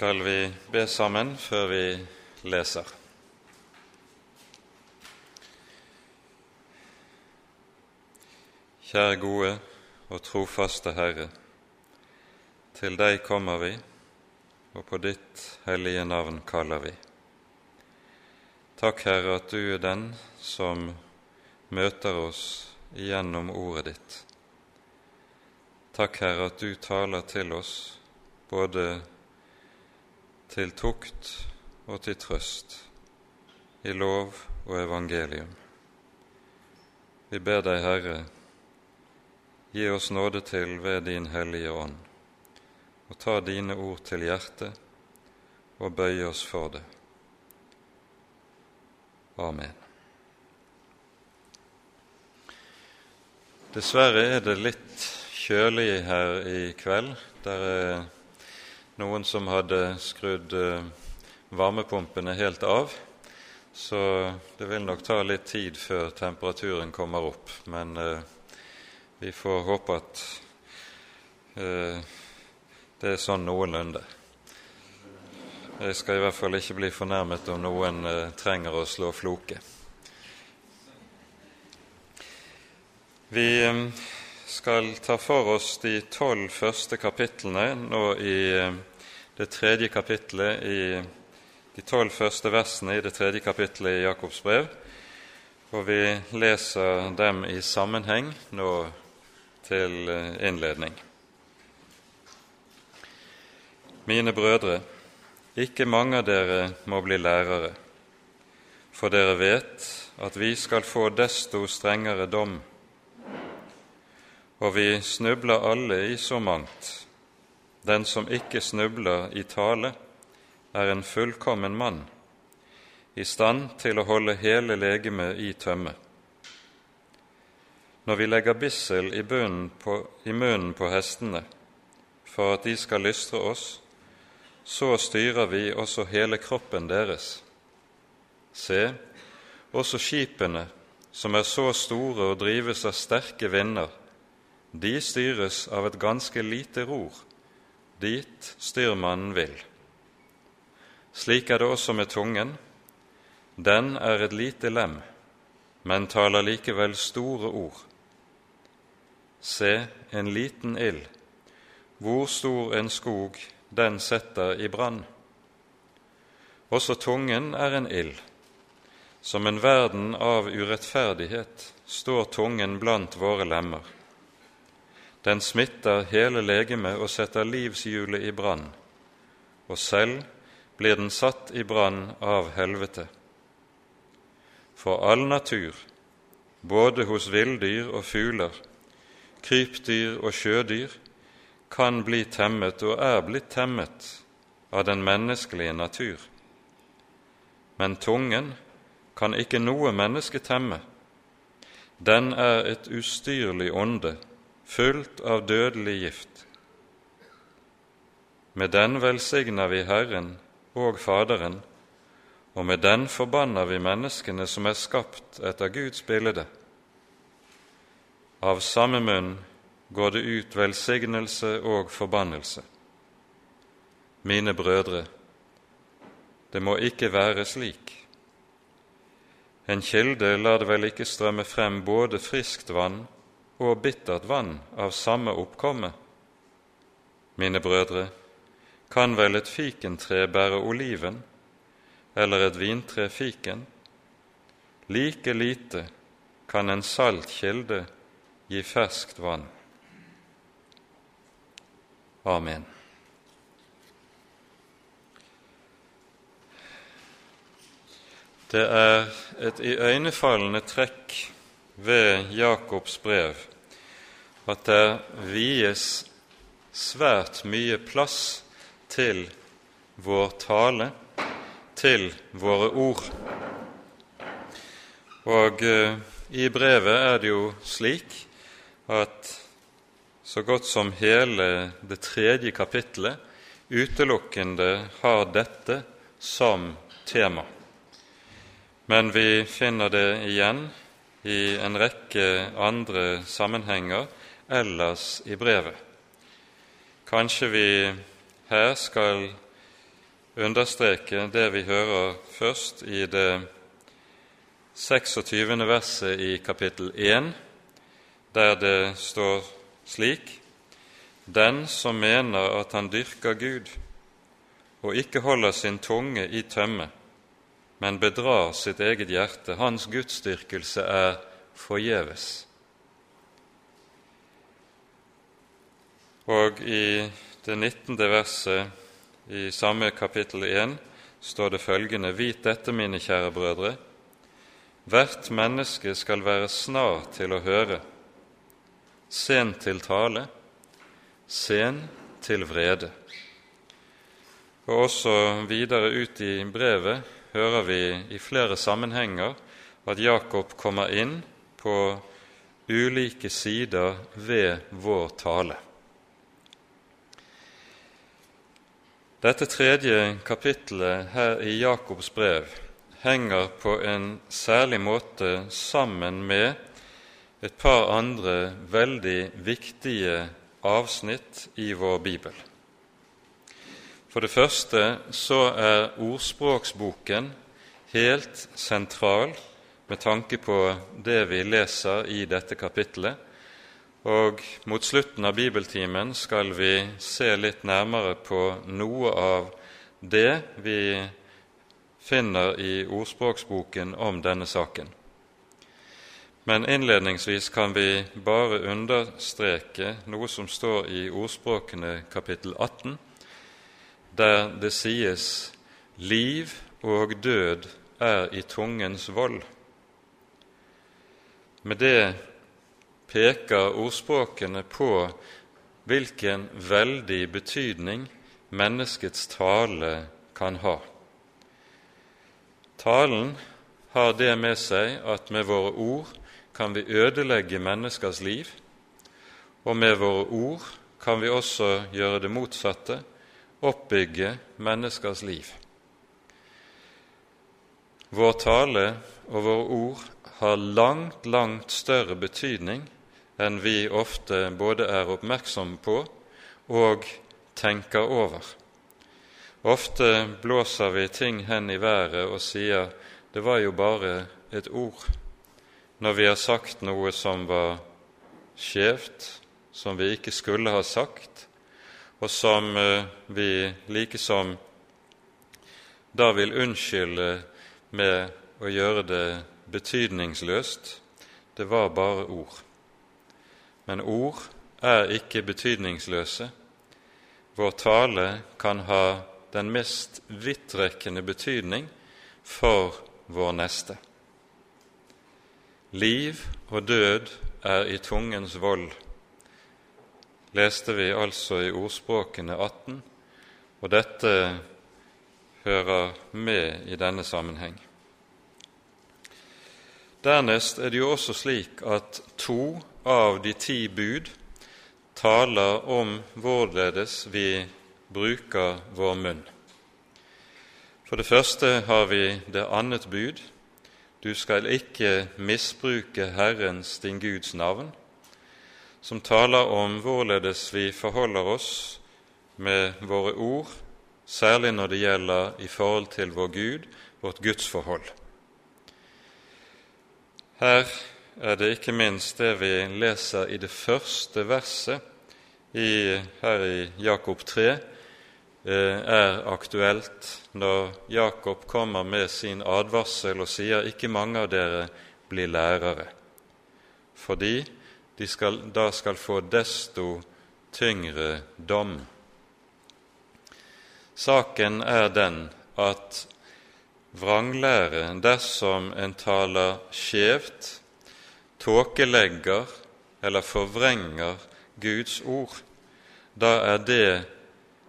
skal vi be sammen før vi leser. Kjære gode og trofaste Herre. Til deg kommer vi, og på ditt hellige navn kaller vi. Takk, Herre, at du er den som møter oss gjennom ordet ditt. Takk, Herre, at du taler til oss både til tukt og til trøst, i lov og evangelium. Vi ber deg, Herre, gi oss nåde til ved din Hellige Ånd, og ta dine ord til hjertet og bøye oss for det. Amen. Dessverre er det litt kjølig her i kveld. Der er noen som hadde skrudd eh, varmepumpene helt av, så det vil nok ta litt tid før temperaturen kommer opp. Men eh, vi får håpe at eh, det er sånn noenlunde. Jeg skal i hvert fall ikke bli fornærmet om noen eh, trenger å slå floke. Vi eh, skal ta for oss de tolv første kapitlene nå i eh, det tredje kapitlet i de tolv første versene i det tredje kapitlet i Jakobs brev, og vi leser dem i sammenheng nå til eh, innledning. Mine brødre, ikke mange av dere må bli lærere, for dere vet at vi skal få desto strengere dom. Og vi snubler alle i så mangt. Den som ikke snubler i tale, er en fullkommen mann, i stand til å holde hele legemet i tømme. Når vi legger bissel i, på, i munnen på hestene for at de skal lystre oss, så styrer vi også hele kroppen deres. Se, også skipene, som er så store og drives av sterke vinder, de styres av et ganske lite ror, dit styrmannen vil. Slik er det også med tungen. Den er et lite lem, men taler likevel store ord. Se, en liten ild, hvor stor en skog den setter i brann. Også tungen er en ild. Som en verden av urettferdighet står tungen blant våre lemmer. Den smitter hele legemet og setter livshjulet i brann, og selv blir den satt i brann av helvete. For all natur, både hos villdyr og fugler, krypdyr og sjødyr, kan bli temmet og er blitt temmet av den menneskelige natur. Men tungen kan ikke noe menneske temme. Den er et ustyrlig ånde, fullt av dødelig gift. Med den velsigner vi Herren og Faderen, og med den forbanner vi menneskene som er skapt etter Guds bilde. Av samme munn går det ut velsignelse og forbannelse. Mine brødre, det må ikke være slik. En kilde lar det vel ikke strømme frem både friskt vann og bittert vann av samme oppkomme. Mine brødre, kan vel et fikentre bære oliven, eller et vintre fiken? Like lite kan en salt kilde gi ferskt vann. Amen. Det er et iøynefallende trekk ved Jakobs brev at det vies svært mye plass til vår tale, til våre ord. Og eh, i brevet er det jo slik at så godt som hele det tredje kapittelet utelukkende har dette som tema. Men vi finner det igjen i en rekke andre sammenhenger ellers i brevet. Kanskje vi her skal understreke det vi hører først i det 26. verset i kapittel 1, der det står slik Den som mener at han dyrker Gud, og ikke holder sin tunge i tømme, men bedrar sitt eget hjerte, hans gudsdyrkelse er forgjeves. Og i det 19. verset i samme kapittel 1 står det følgende.: Vit dette, mine kjære brødre, hvert menneske skal være snar til å høre, sen til tale, sen til vrede. Og også videre ut i brevet hører vi i flere sammenhenger at Jakob kommer inn på ulike sider ved vår tale. Dette tredje kapittelet her i Jakobs brev henger på en særlig måte sammen med et par andre veldig viktige avsnitt i vår bibel. For det første så er ordspråksboken helt sentral med tanke på det vi leser i dette kapittelet, og mot slutten av bibeltimen skal vi se litt nærmere på noe av det vi finner i ordspråksboken om denne saken. Men innledningsvis kan vi bare understreke noe som står i Ordspråkene kapittel 18, der det sies 'liv og død er i tungens vold'. Med det peker ordspråkene på hvilken veldig betydning menneskets tale kan ha. Talen har det med seg at med våre ord kan vi ødelegge menneskers liv, og med våre ord kan vi også gjøre det motsatte oppbygge menneskers liv. Vår tale og våre ord har langt, langt større betydning enn vi ofte både er oppmerksomme på og tenker over. Ofte blåser vi ting hen i været og sier 'det var jo bare et ord', når vi har sagt noe som var skjevt, som vi ikke skulle ha sagt, og som eh, vi likesom da vil unnskylde med å gjøre det betydningsløst. Det var bare ord. Men ord er ikke betydningsløse. Vår tale kan ha den mest vidtrekkende betydning for vår neste. Liv og død er i tungens vold leste vi altså i Ordspråkene 18, og dette hører med i denne sammenheng. Dernest er det jo også slik at to av de ti bud taler om hvorledes vi bruker vår munn. For det første har vi det annet bud du skal ikke misbruke Herrens, din Guds navn som taler om hvorledes vi forholder oss med våre ord, særlig når det gjelder i forhold til vår Gud, vårt gudsforhold. Her er det ikke minst det vi leser i det første verset i, her i Jakob 3, eh, er aktuelt når Jakob kommer med sin advarsel og sier ikke mange av dere blir lærere, fordi de skal, da skal få desto tyngre dom. Saken er den at vranglære, dersom en taler skjevt, tåkelegger eller forvrenger Guds ord, da er det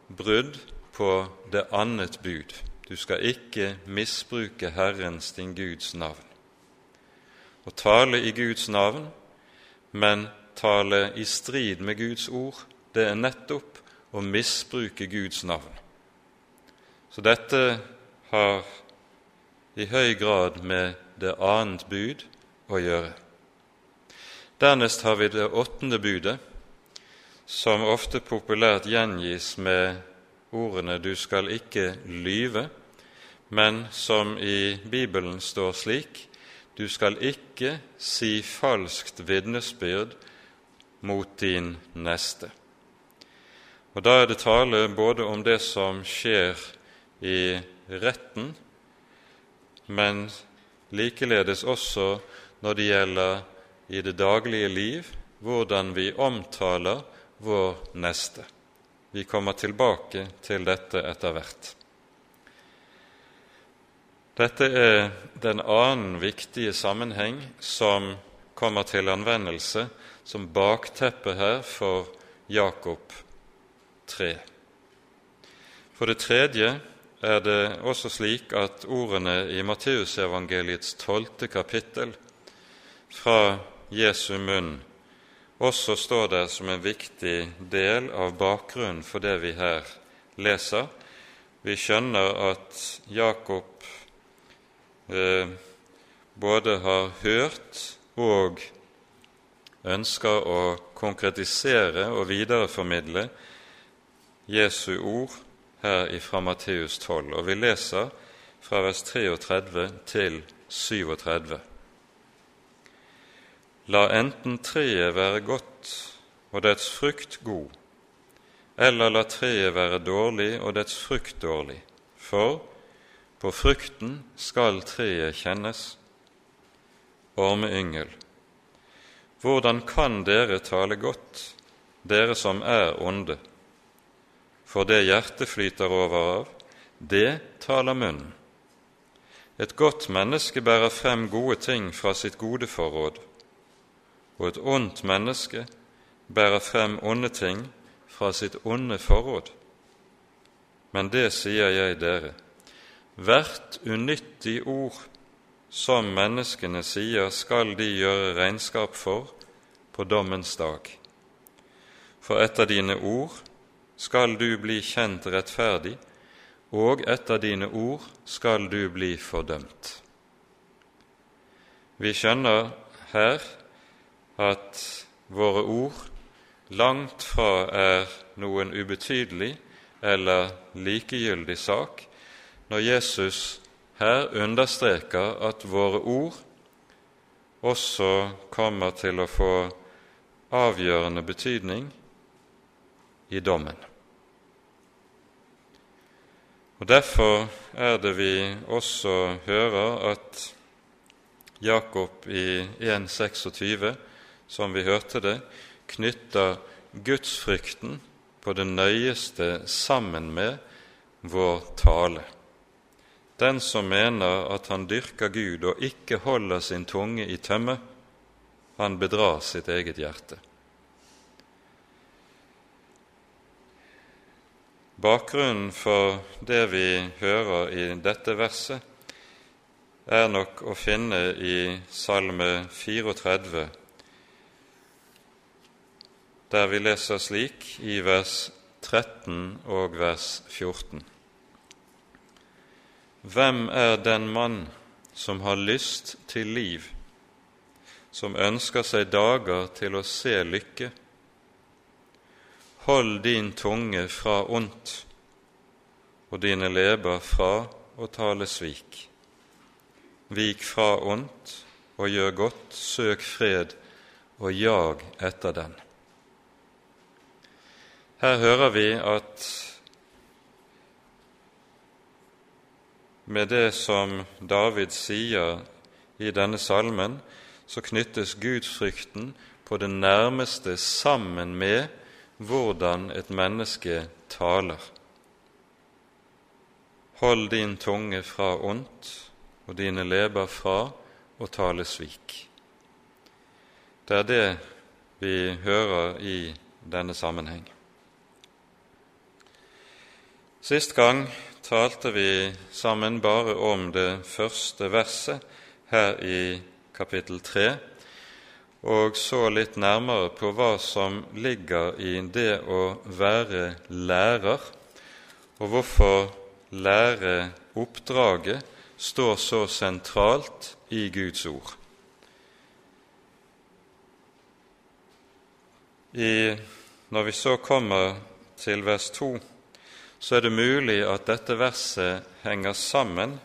brudd på det annet bud. Du skal ikke misbruke Herrens, din Guds navn. Å tale i Guds navn men tale i strid med Guds ord, det er nettopp å misbruke Guds navn. Så dette har i høy grad med det annet bud å gjøre. Dernest har vi det åttende budet, som ofte populært gjengis med ordene 'du skal ikke lyve', men som i Bibelen står slik 'du skal ikke si falskt vitnesbyrd mot din neste'. Og Da er det tale både om det som skjer i retten, men likeledes også når det gjelder i det daglige liv, hvordan vi omtaler vår neste. Vi kommer tilbake til dette etter hvert. Dette er den annen viktige sammenheng som kommer til anvendelse som bakteppe her for Jakob 3. For det tredje er det også slik at ordene i Matteusevangeliets tolvte kapittel fra Jesu munn også står der som en viktig del av bakgrunnen for det vi her leser. Vi skjønner at Jakob eh, både har hørt og ønsker å konkretisere og videreformidle Jesu ord her fra Matteus 12, og vi leser fra vers 33 til 37. La enten treet være godt og dets frukt god, eller la treet være dårlig og dets frukt dårlig, for på frukten skal treet kjennes. Ormeyngel, hvordan kan dere tale godt, dere som er onde? For det hjertet flyter over av, det taler munnen. Et godt menneske bærer frem gode ting fra sitt gode forråd, og et ondt menneske bærer frem onde ting fra sitt onde forråd. Men det sier jeg dere, hvert unyttig ord som menneskene sier, skal de gjøre regnskap for på dommens dag. For etter dine ord skal du bli kjent rettferdig, og etter dine ord skal du bli fordømt. Vi skjønner her at våre ord langt fra er noen ubetydelig eller likegyldig sak når Jesus her understreker at våre ord også kommer til å få avgjørende betydning i dommen. Og Derfor er det vi også hører at Jakob i 1.26, som vi hørte det, knytter gudsfrykten på det nøyeste sammen med vår tale. Den som mener at han dyrker Gud og ikke holder sin tunge i tømme, han bedrar sitt eget hjerte. Bakgrunnen for det vi hører i dette verset, er nok å finne i Salme 34, der vi leser slik i vers 13 og vers 14. Hvem er den mann som har lyst til liv, som ønsker seg dager til å se lykke? Hold din tunge fra ondt og dine leber fra å tale svik. Vik fra ondt og gjør godt, søk fred og jag etter den. Her hører vi at med det som David sier i denne salmen, så knyttes gudsfrykten på det nærmeste sammen med hvordan et menneske taler. Hold din tunge fra ondt og dine leber fra å tale svik. Det er det vi hører i denne sammenheng. Sist gang talte vi sammen bare om det første verset her i kapittel 3, og så litt nærmere på hva som ligger i det å være lærer, og hvorfor læreoppdraget står så sentralt i Guds ord. I, når vi så kommer til vers 2, så er det mulig at dette verset henger sammen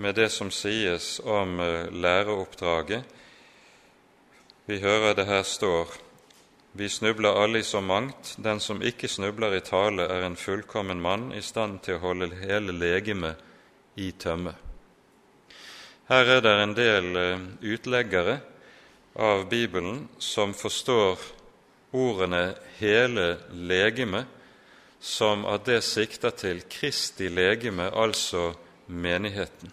med det som sies om eh, læreoppdraget. Vi hører det her står vi snubler alle i så mangt. Den som ikke snubler i tale, er en fullkommen mann, i stand til å holde hele legemet i tømme. Her er det en del eh, utleggere av Bibelen som forstår ordene 'hele legeme' som at det sikter til Kristi legeme, altså menigheten.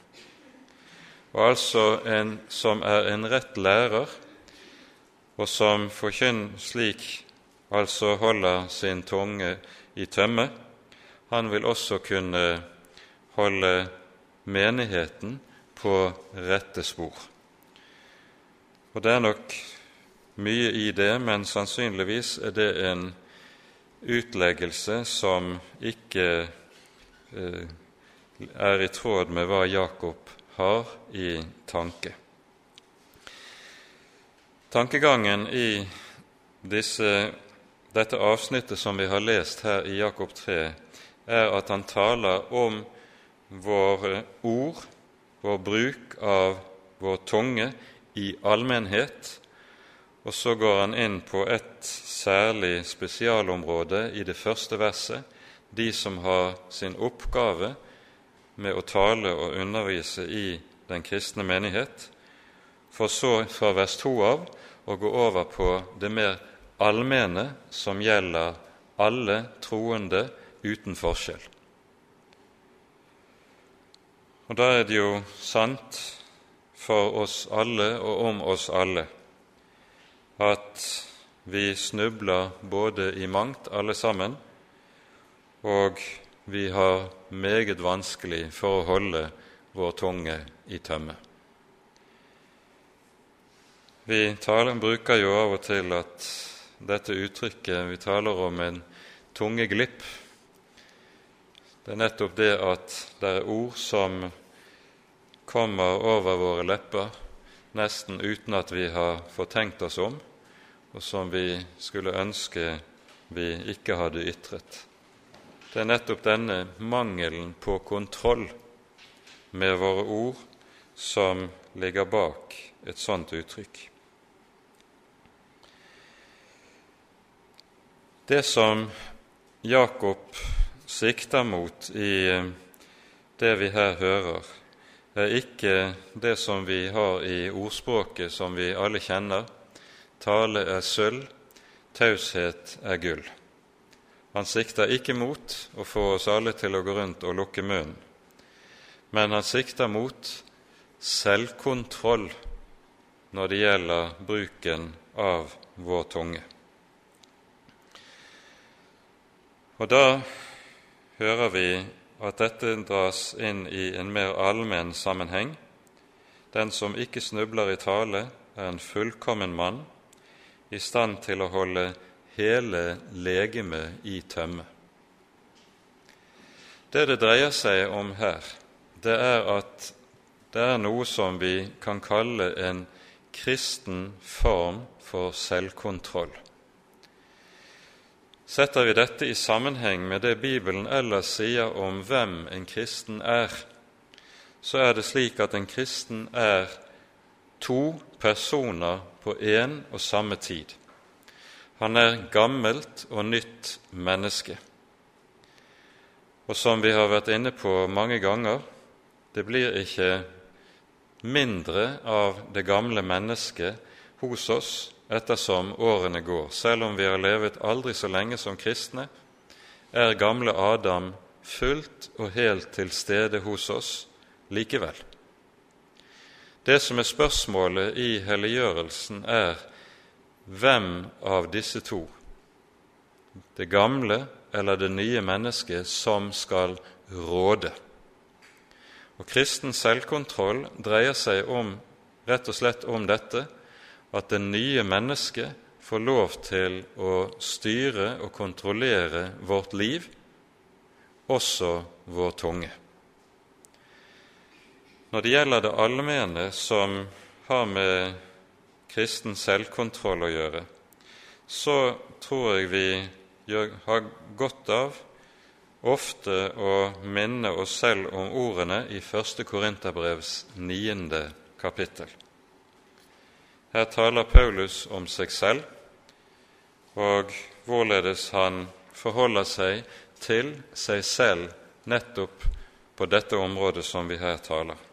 Og altså en som er en rett lærer, og som forkynn slik altså holder sin tunge i tømme, han vil også kunne holde menigheten på rette spor. Og det er nok mye i det, men sannsynligvis er det en utleggelse som ikke eh, er i tråd med hva Jakob har i tanke. Tankegangen i disse, dette avsnittet som vi har lest her i Jakob 3, er at han taler om våre ord, vår bruk av vår tunge i allmennhet, og så går han inn på et særlig spesialområde i det første verset, de som har sin oppgave med å tale og undervise i den kristne menighet, for så fra vers 2 av å gå over på det mer allmenne som gjelder alle troende uten forskjell. Og da er det jo sant for oss alle og om oss alle at vi snubler både i mangt, alle sammen, og vi har meget vanskelig for å holde vår tunge i tømme. Vi taler, bruker jo av og til at dette uttrykket Vi taler om en tungeglipp. Det er nettopp det at det er ord som kommer over våre lepper nesten uten at vi har fått tenkt oss om, og som vi skulle ønske vi ikke hadde ytret. Det er nettopp denne mangelen på kontroll med våre ord som ligger bak et sånt uttrykk. Det som Jakob sikter mot i eh, det vi her hører, er ikke det som vi har i ordspråket som vi alle kjenner tale er sølv, taushet er gull. Han sikter ikke mot å få oss alle til å gå rundt og lukke munnen, men han sikter mot selvkontroll når det gjelder bruken av vår tunge. Og da hører vi at dette dras inn i en mer allmenn sammenheng. Den som ikke snubler i tale, er en fullkommen mann, i stand til å holde hele legemet i tømme. Det det dreier seg om her, det er at det er noe som vi kan kalle en kristen form for selvkontroll. Setter vi dette i sammenheng med det Bibelen ellers sier om hvem en kristen er, så er det slik at en kristen er to personer på én og samme tid. Han er gammelt og nytt menneske. Og som vi har vært inne på mange ganger, det blir ikke mindre av det gamle mennesket hos oss ettersom årene går. Selv om vi har levet aldri så lenge som kristne, er gamle Adam fullt og helt til stede hos oss likevel. Det som er spørsmålet i helliggjørelsen, er hvem av disse to, det gamle eller det nye mennesket, som skal råde. Og Kristen selvkontroll dreier seg om, rett og slett om dette at det nye mennesket får lov til å styre og kontrollere vårt liv, også vår tunge. Når det gjelder det allmenne som har med kristen selvkontroll å gjøre, så tror jeg vi gjør, har godt av ofte å minne oss selv om ordene i 1. Korinterbrevs 9. kapittel. Her taler Paulus om seg selv og hvorledes han forholder seg til seg selv nettopp på dette området som vi her taler.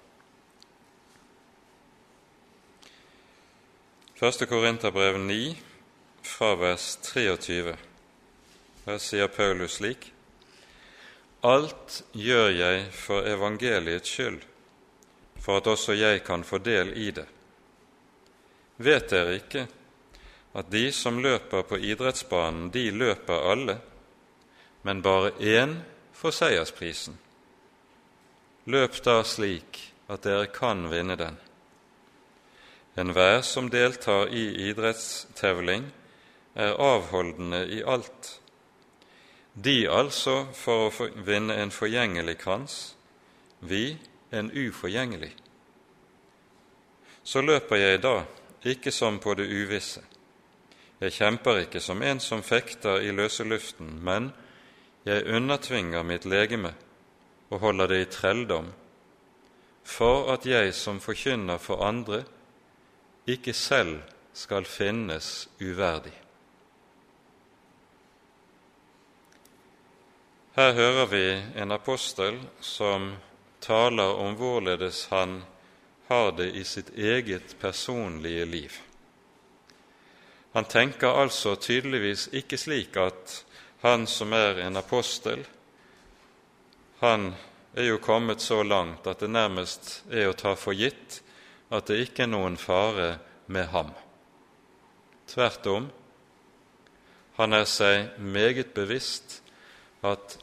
Første Korinterbrev 9, fra vers 23. Her sier Paulus slik.: Alt gjør jeg for evangeliets skyld, for at også jeg kan få del i det. Vet dere ikke at de som løper på idrettsbanen, de løper alle, men bare én får seiersprisen? Løp da slik at dere kan vinne den. Enhver som deltar i idrettstevling, er avholdende i alt. De altså for å vinne en forgjengelig krans, vi en uforgjengelig. Så løper jeg da, ikke som på det uvisse. Jeg kjemper ikke som en som fekter i løse luften, men jeg undertvinger mitt legeme og holder det i trelldom, for at jeg som forkynner for andre, ikke selv skal finnes uverdig. Her hører vi en apostel som taler om hvorledes han har det i sitt eget personlige liv. Han tenker altså tydeligvis ikke slik at han som er en apostel, han er jo kommet så langt at det nærmest er å ta for gitt at det ikke er noen fare med ham. Tvert om, han er seg meget bevisst at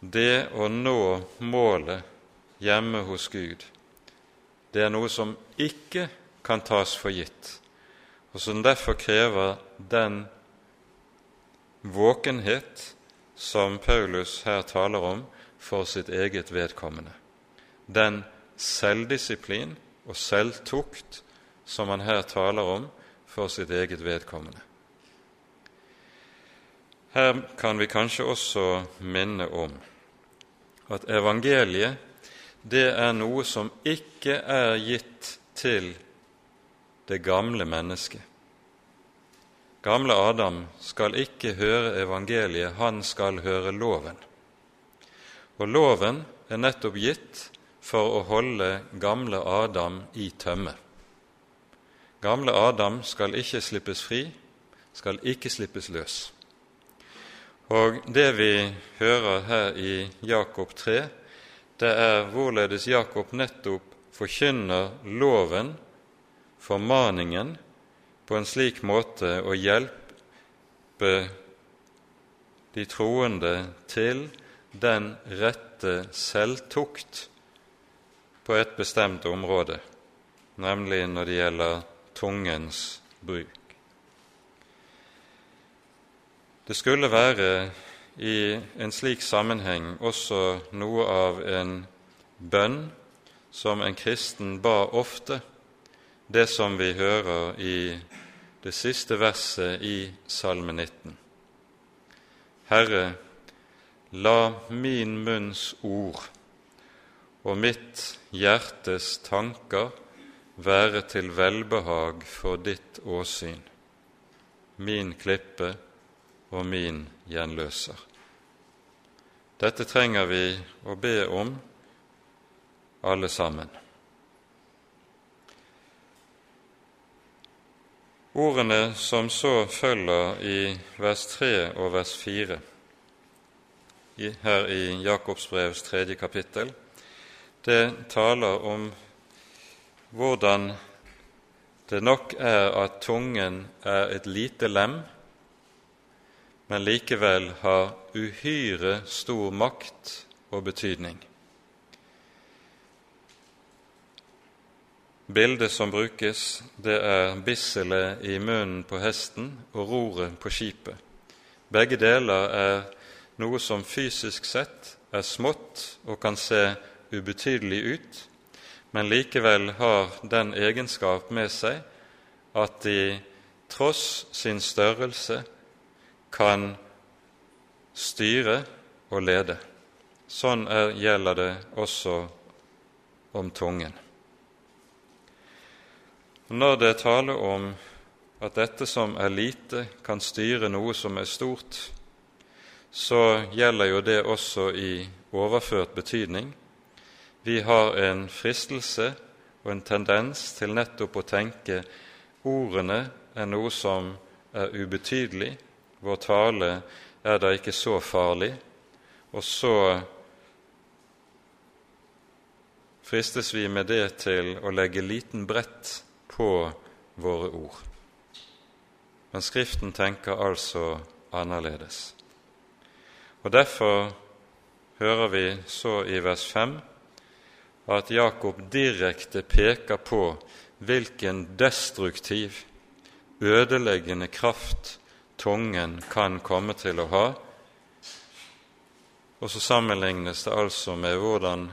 det å nå målet hjemme hos Gud, det er noe som ikke kan tas for gitt, og som derfor krever den våkenhet som Paulus her taler om, for sitt eget vedkommende. Den selvdisiplin og selvtukt som han her taler om for sitt eget vedkommende. Her kan vi kanskje også minne om at evangeliet det er noe som ikke er gitt til det gamle mennesket. Gamle Adam skal ikke høre evangeliet, han skal høre loven. Og loven er nettopp gitt for å holde gamle Adam i tømme. Gamle Adam skal ikke slippes fri, skal ikke slippes løs. Og det vi hører her i Jakob 3, det er hvorledes Jakob nettopp forkynner loven, formaningen, på en slik måte å hjelpe de troende til den rette selvtukt på et bestemt område, nemlig når det gjelder tungens bruk. Det skulle være i en slik sammenheng også noe av en bønn som en kristen ba ofte, det som vi hører i det siste verset i Salme 19. Herre, La min munns ord og mitt hjertes tanker være til velbehag for ditt åsyn, min klippe og min gjenløser. Dette trenger vi å be om, alle sammen. Ordene som så følger i vers 3 og vers 4, her i Jakobs brevs tredje kapittel, det taler om hvordan det nok er at tungen er et lite lem, men likevel har uhyre stor makt og betydning. Bildet som brukes, det er bisselet i munnen på hesten og roret på skipet. Begge deler er noe som fysisk sett er smått og kan se ubetydelig ut, men likevel har den egenskap med seg at de tross sin størrelse kan styre og lede. Sånn er, gjelder det også om tungen. Når det er tale om at dette som er lite, kan styre noe som er stort, så gjelder jo det også i overført betydning. Vi har en fristelse og en tendens til nettopp å tenke ordene er noe som er ubetydelig, vår tale er da ikke så farlig, og så fristes vi med det til å legge liten brett på våre ord. Men Skriften tenker altså annerledes. Og Derfor hører vi så i vers 5 at Jakob direkte peker på hvilken destruktiv, ødeleggende kraft tungen kan komme til å ha. Og så sammenlignes det altså med hvordan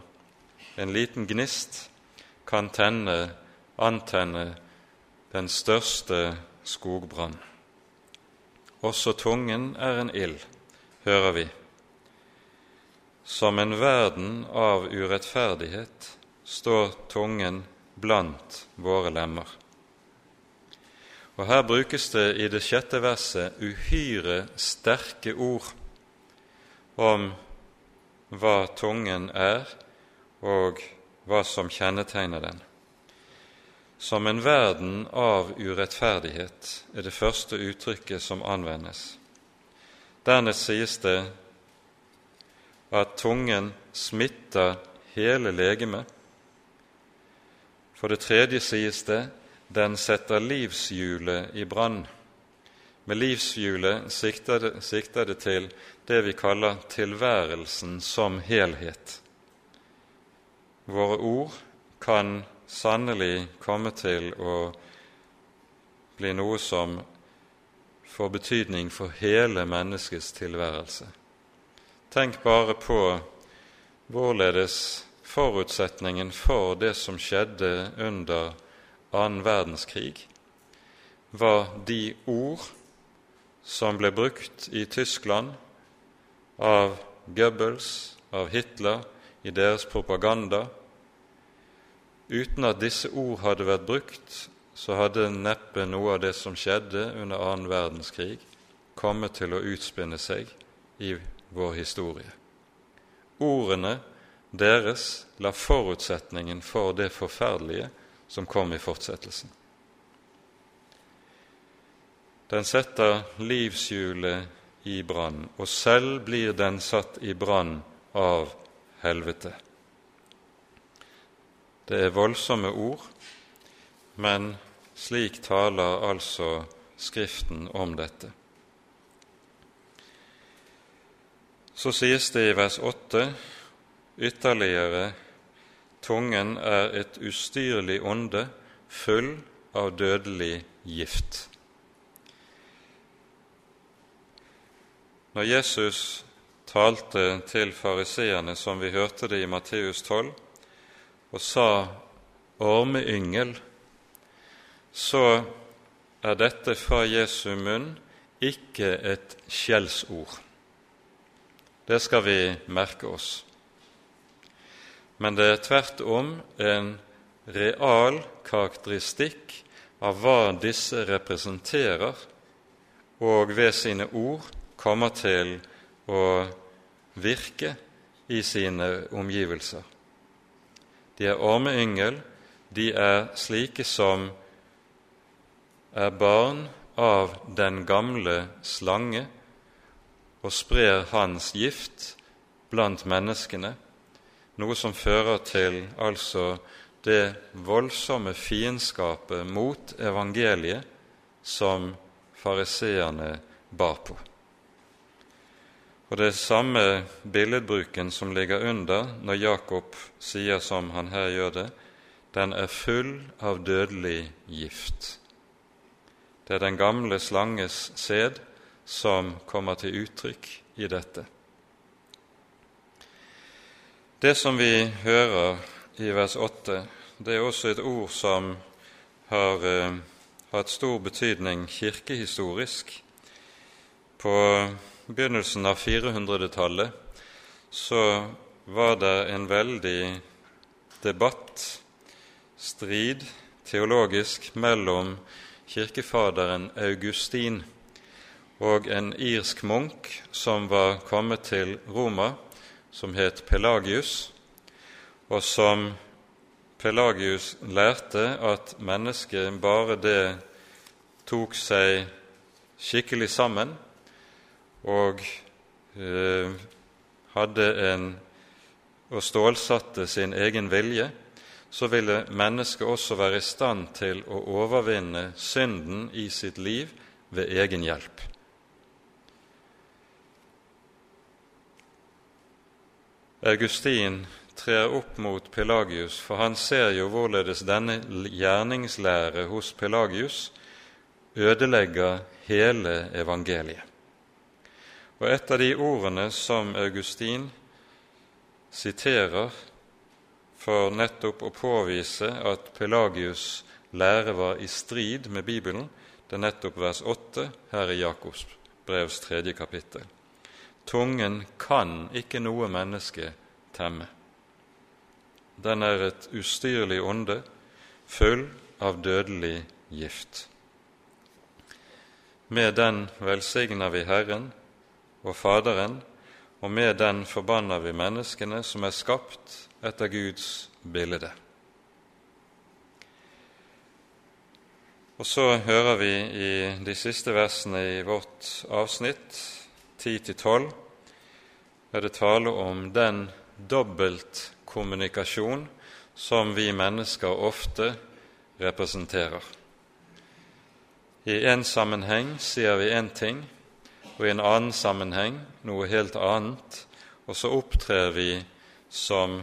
en liten gnist kan tenne, antenne den største skogbrann. Også tungen er en ild, hører vi. Som en verden av urettferdighet står tungen blant våre lemmer. Og Her brukes det i det sjette verset uhyre sterke ord om hva tungen er, og hva som kjennetegner den. Som en verden av urettferdighet er det første uttrykket som anvendes. Dernest sies det at tungen smitter hele legemet. For det tredje sies det den setter livshjulet i brann. Med livshjulet sikter sikter det til det vi kaller tilværelsen som helhet. Våre ord kan sannelig komme til å bli noe som får betydning for hele menneskets tilværelse. Tenk bare på hvorledes forutsetningen for det som skjedde under annen verdenskrig, var de ord som ble brukt i Tyskland av Goebbels, av Hitler, i deres propaganda. Uten at disse ord hadde vært brukt, så hadde neppe noe av det som skjedde under annen verdenskrig, kommet til å utspinne seg i vår historie. Ordene deres la forutsetningen for det forferdelige som kom i fortsettelsen. Den setter livshjulet i brann, og selv blir den satt i brann av helvete. Det er voldsomme ord, men slik taler altså Skriften om dette. Så sies det i vers 8 ytterligere tungen er et ustyrlig ånde full av dødelig gift. Når Jesus talte til fariseerne, som vi hørte det i Matteus 12, og sa 'ormeyngel', så er dette fra Jesu munn ikke et skjellsord. Det skal vi merke oss. Men det er tvert om en real karakteristikk av hva disse representerer, og ved sine ord kommer til å virke i sine omgivelser. De er ormeyngel, de er slike som er barn av den gamle slange og sprer hans gift blant menneskene, noe som fører til altså det voldsomme fiendskapet mot evangeliet som fariseerne bar på. Og det er samme billedbruken som ligger under når Jakob sier som han her gjør det, den er full av dødelig gift. Det er den gamle slanges sæd som kommer til uttrykk i dette. Det som vi hører i vers 8, det er også et ord som har eh, hatt stor betydning kirkehistorisk. På begynnelsen av 400-tallet så var det en veldig debatt, strid, teologisk mellom kirkefaderen Augustin og en irsk munk som var kommet til Roma, som het Pelagius, og som Pelagius lærte at mennesket bare det tok seg skikkelig sammen og eh, hadde en og stålsatte sin egen vilje, så ville mennesket også være i stand til å overvinne synden i sitt liv ved egen hjelp. Augustin trer opp mot Pelagius, for han ser jo hvorledes denne gjerningslære hos Pelagius ødelegger hele evangeliet. Og et av de ordene som Augustin siterer for nettopp å påvise at Pelagius' lære var i strid med Bibelen. Det er nettopp vers 8 her i Jakobs brevs tredje kapittel. Tungen kan ikke noe menneske temme. Den er et ustyrlig ånde, full av dødelig gift. Med den velsigner vi Herren og Faderen, og med den forbanner vi menneskene som er skapt etter Guds bilde. Og så hører vi i de siste versene i vårt avsnitt, 10-12, er det tale om den dobbeltkommunikasjon som vi mennesker ofte representerer. I én sammenheng sier vi én ting, og i en annen sammenheng noe helt annet, og så opptrer vi som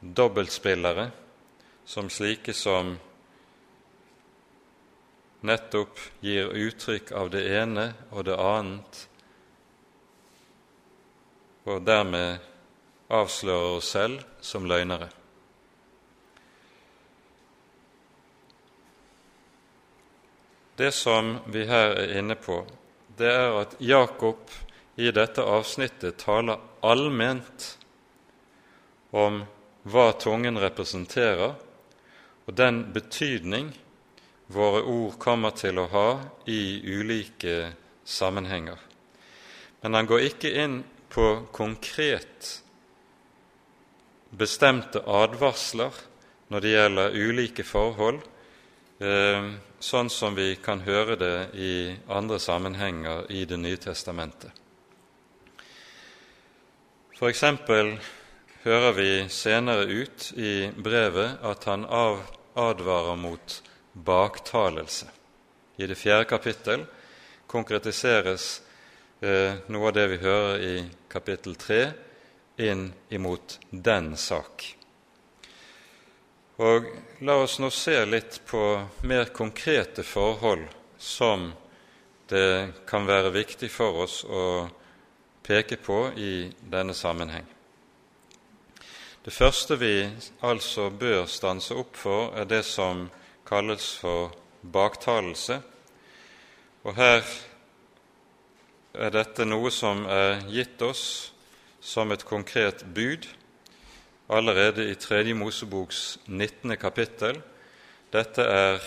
dobbeltspillere, som slike som nettopp gir uttrykk av det ene og det annet, og dermed avslører oss selv som løgnere. Det som vi her er inne på, det er at Jakob i dette avsnittet taler allment om hva tungen representerer, og den betydning våre ord kommer til å ha i ulike sammenhenger. Men han går ikke inn på konkret bestemte advarsler når det gjelder ulike forhold, eh, sånn som vi kan høre det i andre sammenhenger i Det nye testamentet. For eksempel hører vi senere ut i brevet at han advarer mot baktalelse. I det fjerde kapittel konkretiseres noe av det vi hører i kapittel 3, inn imot den sak. Og La oss nå se litt på mer konkrete forhold som det kan være viktig for oss å peke på i denne sammenheng. Det første vi altså bør stanse opp for, er det som kalles for baktalelse. Og her er dette noe som er gitt oss som et konkret bud allerede i Tredje Moseboks 19. kapittel. Dette er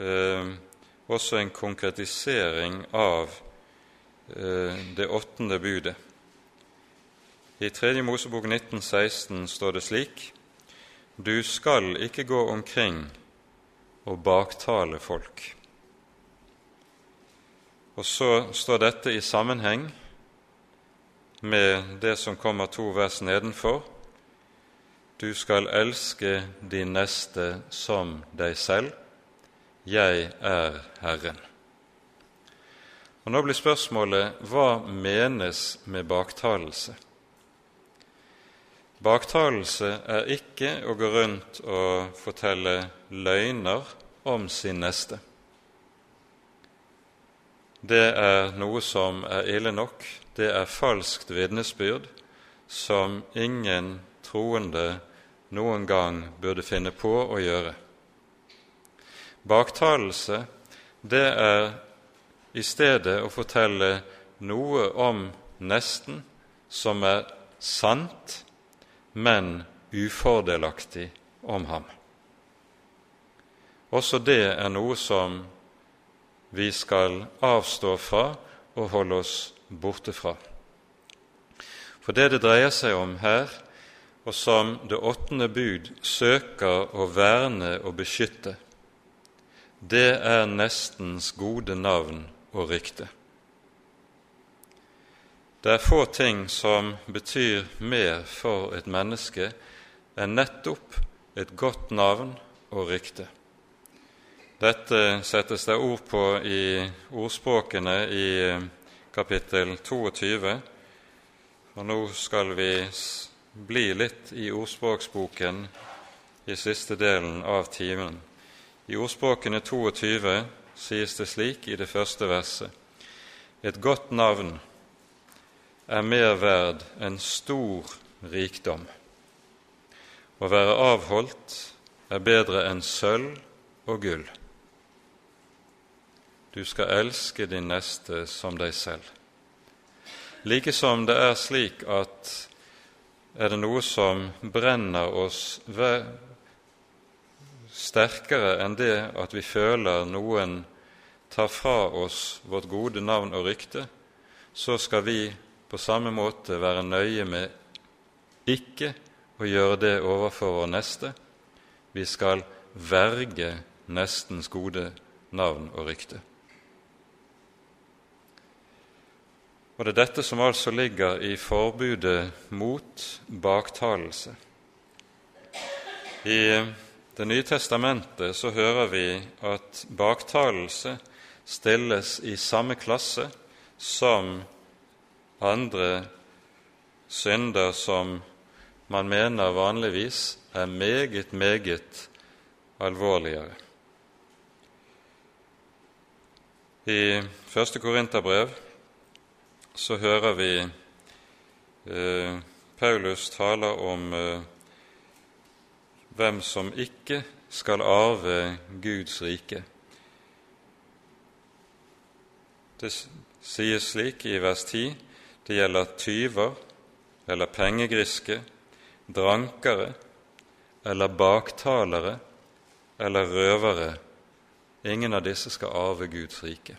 eh, også en konkretisering av eh, det åttende budet. I Tredje Mosebok 1916 står det slik.: Du skal ikke gå omkring og baktale folk. Og så står dette i sammenheng med det som kommer to vers nedenfor. Du skal elske din neste som deg selv. Jeg er Herren. Og Nå blir spørsmålet hva menes med baktalelse? Baktalelse er ikke å gå rundt og fortelle løgner om sin neste. Det er noe som er ille nok. Det er falskt vitnesbyrd som ingen troende noen gang burde finne på å gjøre. Baktalelse, det er i stedet å fortelle noe om nesten som er sant, men ufordelaktig om ham. Også det er noe som vi skal avstå fra og holde oss borte fra. For det det dreier seg om her, og som det åttende bud søker å verne og beskytte, det er nestens gode navn og rykte. Det er få ting som betyr mer for et menneske enn nettopp et godt navn og rykte. Dette settes det ord på i ordspråkene i kapittel 22. Og nå skal vi bli litt i ordspråksboken i siste delen av timen. I ordspråkene 22 sies det slik i det første verset.: Et godt navn er mer verd enn stor rikdom. Å være avholdt er bedre enn sølv og gull. Du skal elske din neste som deg selv. Likesom det er slik at er det noe som brenner oss sterkere enn det at vi føler noen tar fra oss vårt gode navn og rykte, så skal vi på samme måte være nøye med ikke å gjøre det overfor vår neste. Vi skal verge nestens gode navn og rykte. Og Det er dette som altså ligger i forbudet mot baktalelse. I Det nye testamentet så hører vi at baktalelse stilles i samme klasse som andre synder som man mener vanligvis er meget, meget alvorligere. I første Korinterbrev så hører vi eh, Paulus taler om eh, hvem som ikke skal arve Guds rike. Det sies slik i vers 10 det gjelder tyver eller pengegriske, drankere eller baktalere eller røvere. Ingen av disse skal arve Guds rike.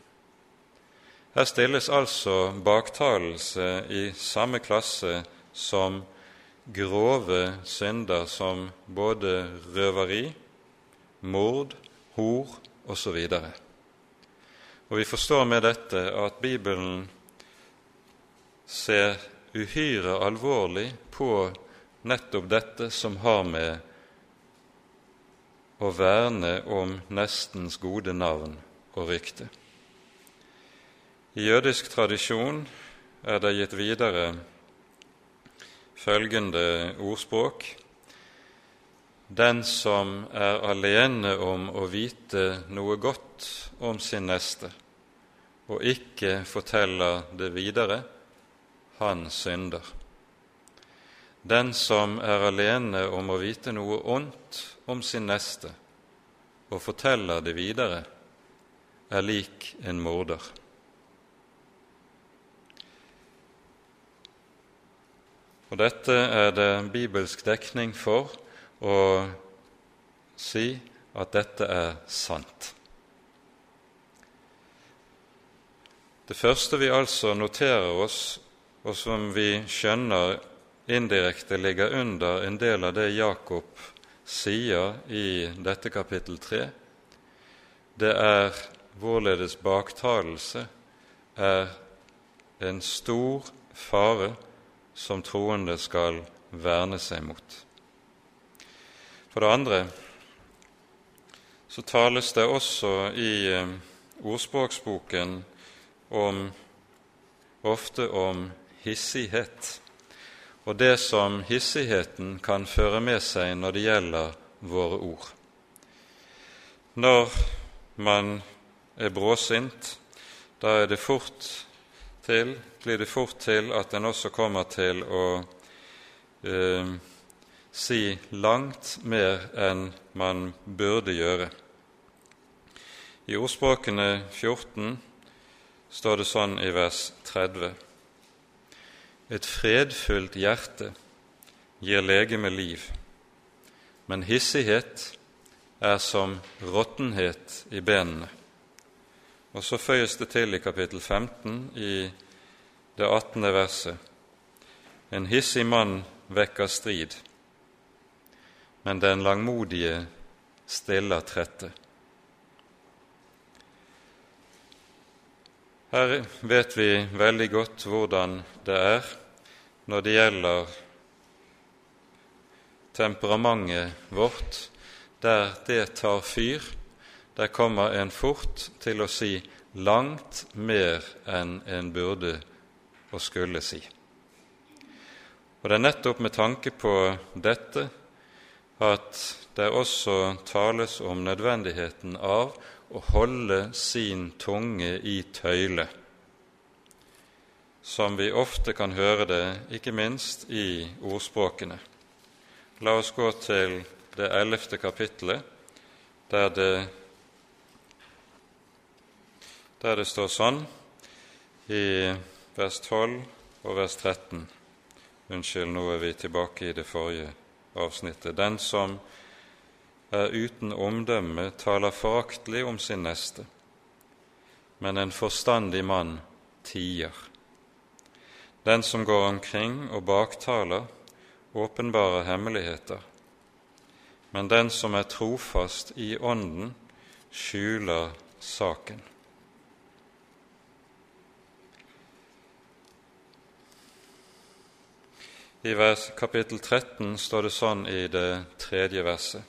Her stilles altså baktalelse i samme klasse som grove synder som både røveri, mord, hor osv. Og, og vi forstår med dette at Bibelen ser uhyre alvorlig på nettopp dette som har med å verne om nestens gode navn og rykte. I jødisk tradisjon er det gitt videre følgende ordspråk Den som er alene om å vite noe godt om sin neste, og ikke forteller det videre, han synder. Den som er alene om å vite noe ondt om sin neste og forteller det videre, er lik en morder. Og Dette er det bibelsk dekning for å si at dette er sant. Det første vi altså noterer oss og som vi skjønner indirekte ligger under en del av det Jakob sier i dette kapittel 3, det er hvorledes baktalelse er en stor fare som troende skal verne seg mot. For det andre så tales det også i eh, ordspråksboken om, ofte om hissighet og det som hissigheten kan føre med seg når det gjelder våre ord. Når man er bråsint, da er det fort til, blir det fort til at en også kommer til å eh, si langt mer enn man burde gjøre. I ordspråkene 14 står det sånn i vers 30. et fredfullt hjerte gir legeme liv, men hissighet er som råttenhet i benene. Og så føyes det til i kapittel 15 i det 18. verset. En hissig mann vekker strid, men den langmodige stiller trette. Her vet vi veldig godt hvordan det er når det gjelder temperamentet vårt, der det tar fyr, der kommer en fort til å si langt mer enn en burde og skulle si. Og Det er nettopp med tanke på dette at det også tales om nødvendigheten av å holde sin tunge i tøyle, som vi ofte kan høre det, ikke minst i ordspråkene. La oss gå til det ellevte kapittelet, der det, der det står sånn i vers 12 og vers 13. Unnskyld, nå er vi tilbake i det forrige avsnittet. Den som er uten omdømme, taler foraktelig om sin neste, men en forstandig mann tier. Den som går omkring og baktaler, åpenbarer hemmeligheter, men den som er trofast i Ånden, skjuler saken. I vers, kapittel 13 står det sånn i det tredje verset.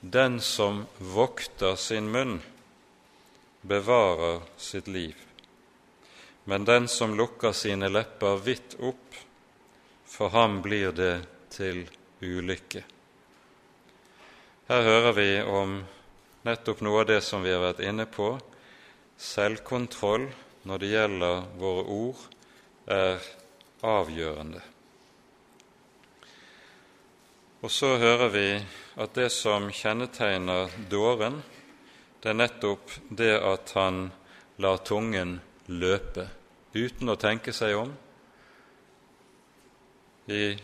Den som vokter sin munn, bevarer sitt liv, men den som lukker sine lepper vidt opp, for ham blir det til ulykke. Her hører vi om nettopp noe av det som vi har vært inne på. Selvkontroll når det gjelder våre ord, er avgjørende. Og så hører vi at det som kjennetegner dåren, det er nettopp det at han lar tungen løpe uten å tenke seg om. I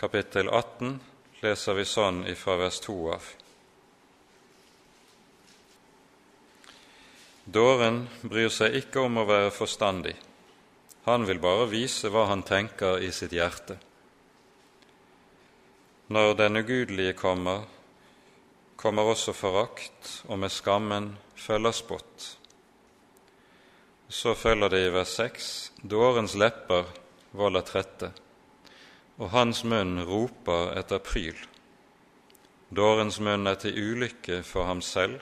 kapittel 18 leser vi sånn ifra vers 2 av. Dåren bryr seg ikke om å være forstandig. Han vil bare vise hva han tenker i sitt hjerte. Når den ugudelige kommer, kommer også forakt, og med skammen følger spott. Så følger det i vers 6.: Dårens lepper volder trette, og hans munn roper etter pryl. Dårens munn er til ulykke for ham selv,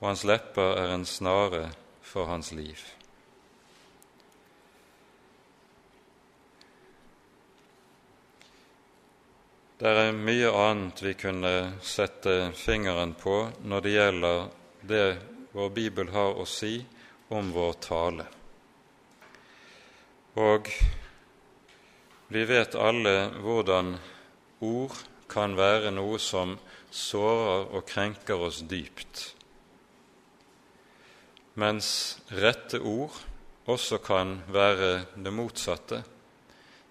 og hans lepper er en snare for hans liv. Det er mye annet vi kunne sette fingeren på når det gjelder det vår Bibel har å si om vår tale. Og vi vet alle hvordan ord kan være noe som sårer og krenker oss dypt, mens rette ord også kan være det motsatte.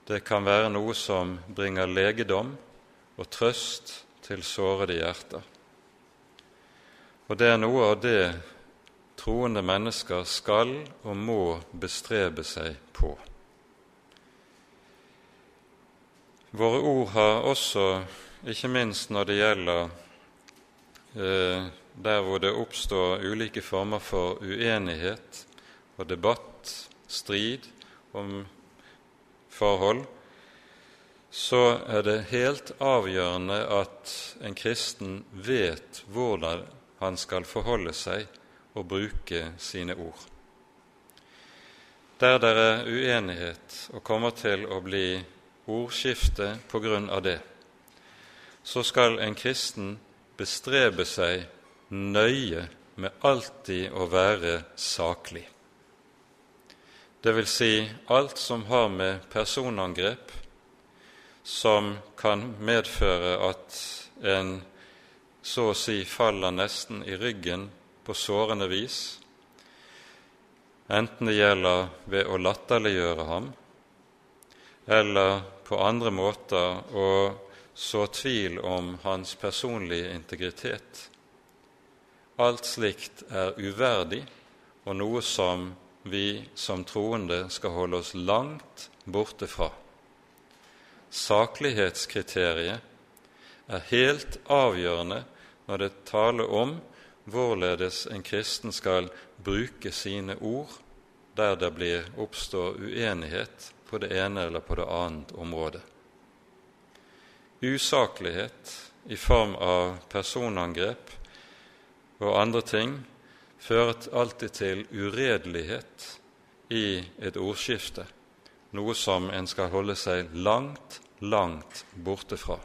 Det kan være noe som bringer legedom og trøst til sårede hjerter. Og det er noe av det troende mennesker skal og må bestrebe seg på. Våre ord har også, ikke minst når det gjelder eh, der hvor det oppstår ulike former for uenighet og debatt, strid om forhold, så er det helt avgjørende at en kristen vet hvordan han skal forholde seg og bruke sine ord. Der det er uenighet og kommer til å bli ordskifte på grunn av det, så skal en kristen bestrebe seg nøye med alltid å være saklig. Det vil si alt som har med personangrep som kan medføre at en så å si faller nesten i ryggen på sårende vis, enten det gjelder ved å latterliggjøre ham eller på andre måter å så tvil om hans personlige integritet. Alt slikt er uverdig og noe som vi som troende skal holde oss langt borte fra. Saklighetskriteriet er helt avgjørende når det taler om hvorledes en kristen skal bruke sine ord der det blir oppstår uenighet på det ene eller på det annet området. Usaklighet i form av personangrep og andre ting fører alltid til uredelighet i et ordskifte, noe som en skal holde seg langt, langt borte fra.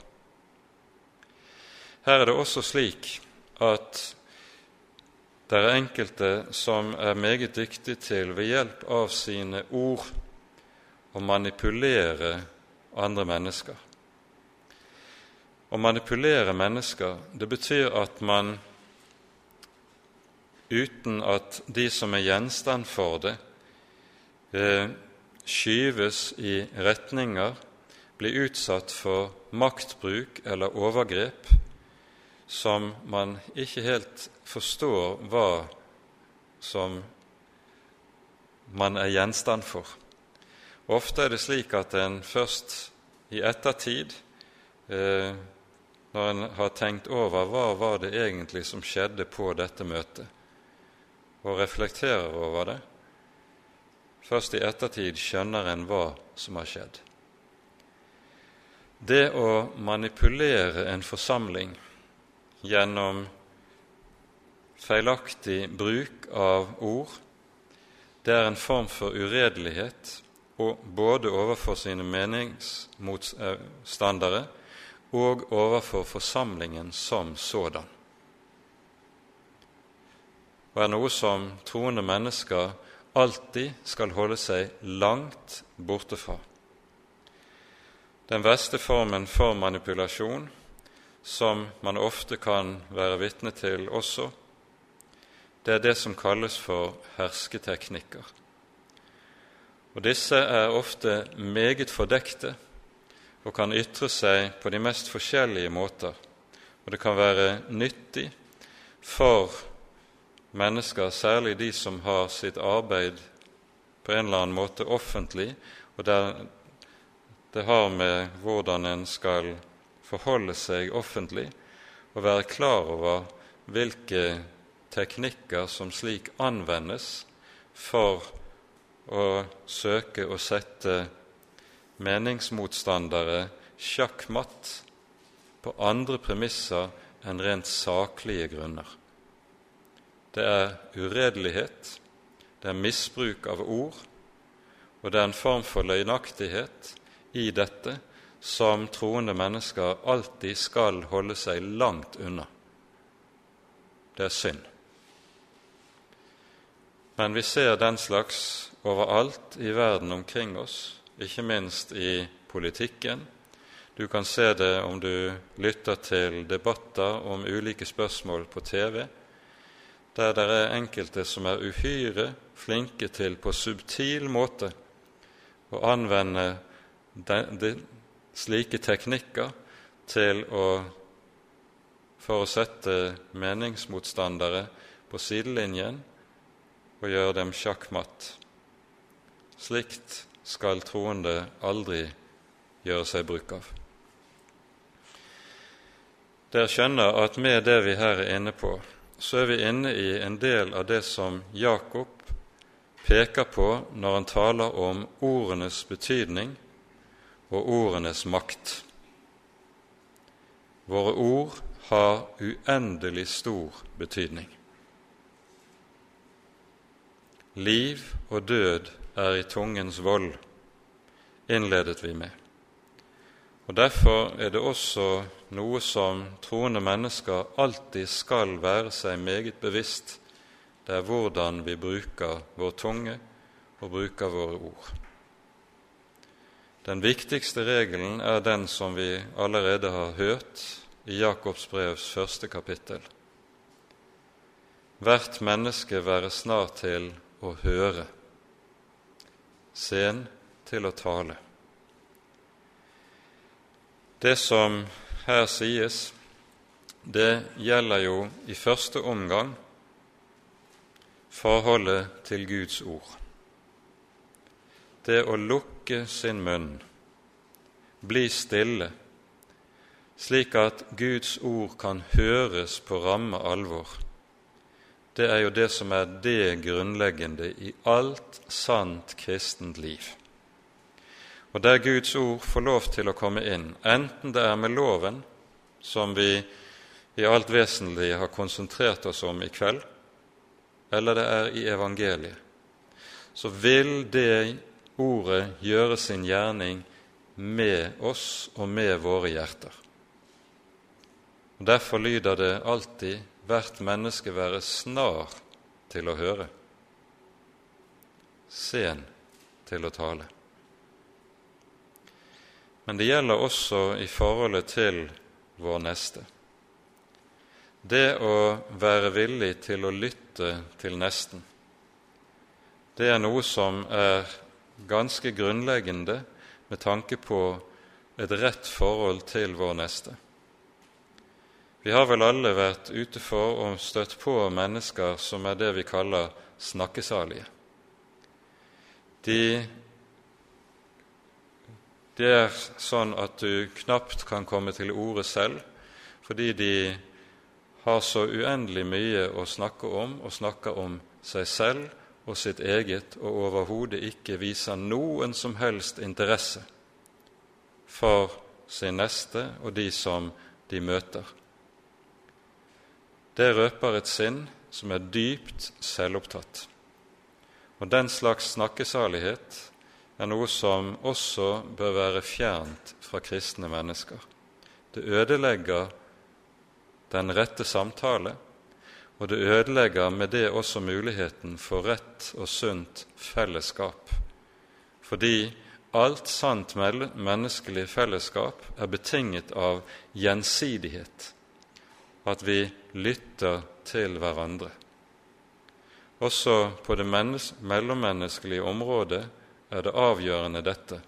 Her er det også slik at det er enkelte som er meget dyktige til ved hjelp av sine ord å manipulere andre mennesker. Å manipulere mennesker, det betyr at man uten at de som er gjenstand for det, eh, skyves i retninger, blir utsatt for maktbruk eller overgrep som man ikke helt forstår hva som man er gjenstand for. Ofte er det slik at en først i ettertid, eh, når en har tenkt over hva var det egentlig som skjedde på dette møtet, og reflekterer over det, først i ettertid skjønner en hva som har skjedd. Det å manipulere en forsamling gjennom feilaktig bruk av ord, det er en form for uredelighet både overfor sine meningsmotstandere og overfor forsamlingen som sådan. Og er noe som troende mennesker alltid skal holde seg langt borte fra. Den verste formen for manipulasjon som man ofte kan være vitne til også, det er det som kalles for hersketeknikker. Og Disse er ofte meget fordekte og kan ytre seg på de mest forskjellige måter. Og det kan være nyttig for mennesker, særlig de som har sitt arbeid på en eller annen måte offentlig, og der det har med hvordan en skal forholde seg offentlig og være klar over hvilke teknikker som slik anvendes for å søke å sette meningsmotstandere sjakkmatt på andre premisser enn rent saklige grunner. Det er uredelighet, det er misbruk av ord, og det er en form for løgnaktighet i dette som troende mennesker alltid skal holde seg langt unna. Det er synd. Men vi ser den slags overalt i verden omkring oss, ikke minst i politikken. Du kan se det om du lytter til debatter om ulike spørsmål på TV, der det er enkelte som er uhyre flinke til på subtil måte å anvende slike teknikker til å for å sette meningsmotstandere på sidelinjen og gjøre dem sjakkmatt. Slikt skal troende aldri gjøre seg bruk av. Dere skjønner at med det vi her er inne på, så er vi inne i en del av det som Jakob peker på når han taler om ordenes betydning og ordenes makt. Våre ord har uendelig stor betydning. Liv og død er i tungens vold, innledet vi med. Og Derfor er det også noe som troende mennesker alltid skal være seg meget bevisst. Det er hvordan vi bruker vår tunge og bruker våre ord. Den viktigste regelen er den som vi allerede har hørt i Jakobs brevs første kapittel. Hvert menneske være snar til å høre, sen til å tale. Det som her sies, det gjelder jo i første omgang forholdet til Guds ord. Det å lukke sin munn, bli stille, slik at Guds ord kan høres på ramme alvor, det er jo det som er det grunnleggende i alt sant kristent liv. Og der Guds ord får lov til å komme inn, enten det er med loven, som vi i alt vesentlig har konsentrert oss om i kveld, eller det er i evangeliet, så vil det ordet gjøre sin gjerning med oss og med våre hjerter. Og Derfor lyder det alltid hvert menneske være snar til å høre, sen til å tale. Men det gjelder også i forholdet til vår neste. Det å være villig til å lytte til nesten, det er noe som er ganske grunnleggende med tanke på et rett forhold til vår neste. Vi har vel alle vært ute for og støtt på mennesker som er det vi kaller snakkesalige. De, det er sånn at du knapt kan komme til orde selv fordi de har så uendelig mye å snakke om, og snakker om seg selv og sitt eget, og overhodet ikke viser noen som helst interesse for sin neste og de som de møter. Det røper et sinn som er dypt selvopptatt. Og den slags snakkesalighet er noe som også bør være fjernt fra kristne mennesker. Det ødelegger den rette samtale, og det ødelegger med det også muligheten for rett og sunt fellesskap. Fordi alt sant menneskelig fellesskap er betinget av gjensidighet at vi lytter til hverandre. Også på det mellommenneskelige området er det avgjørende dette.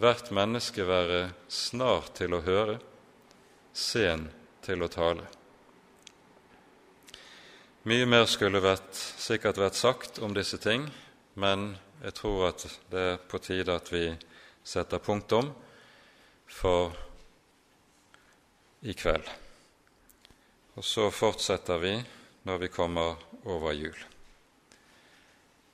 Hvert menneske være snar til å høre, sen til å tale. Mye mer skulle vært, sikkert vært sagt om disse ting, men jeg tror at det er på tide at vi setter punktum for i kveld. Og så fortsetter vi når vi kommer over jul.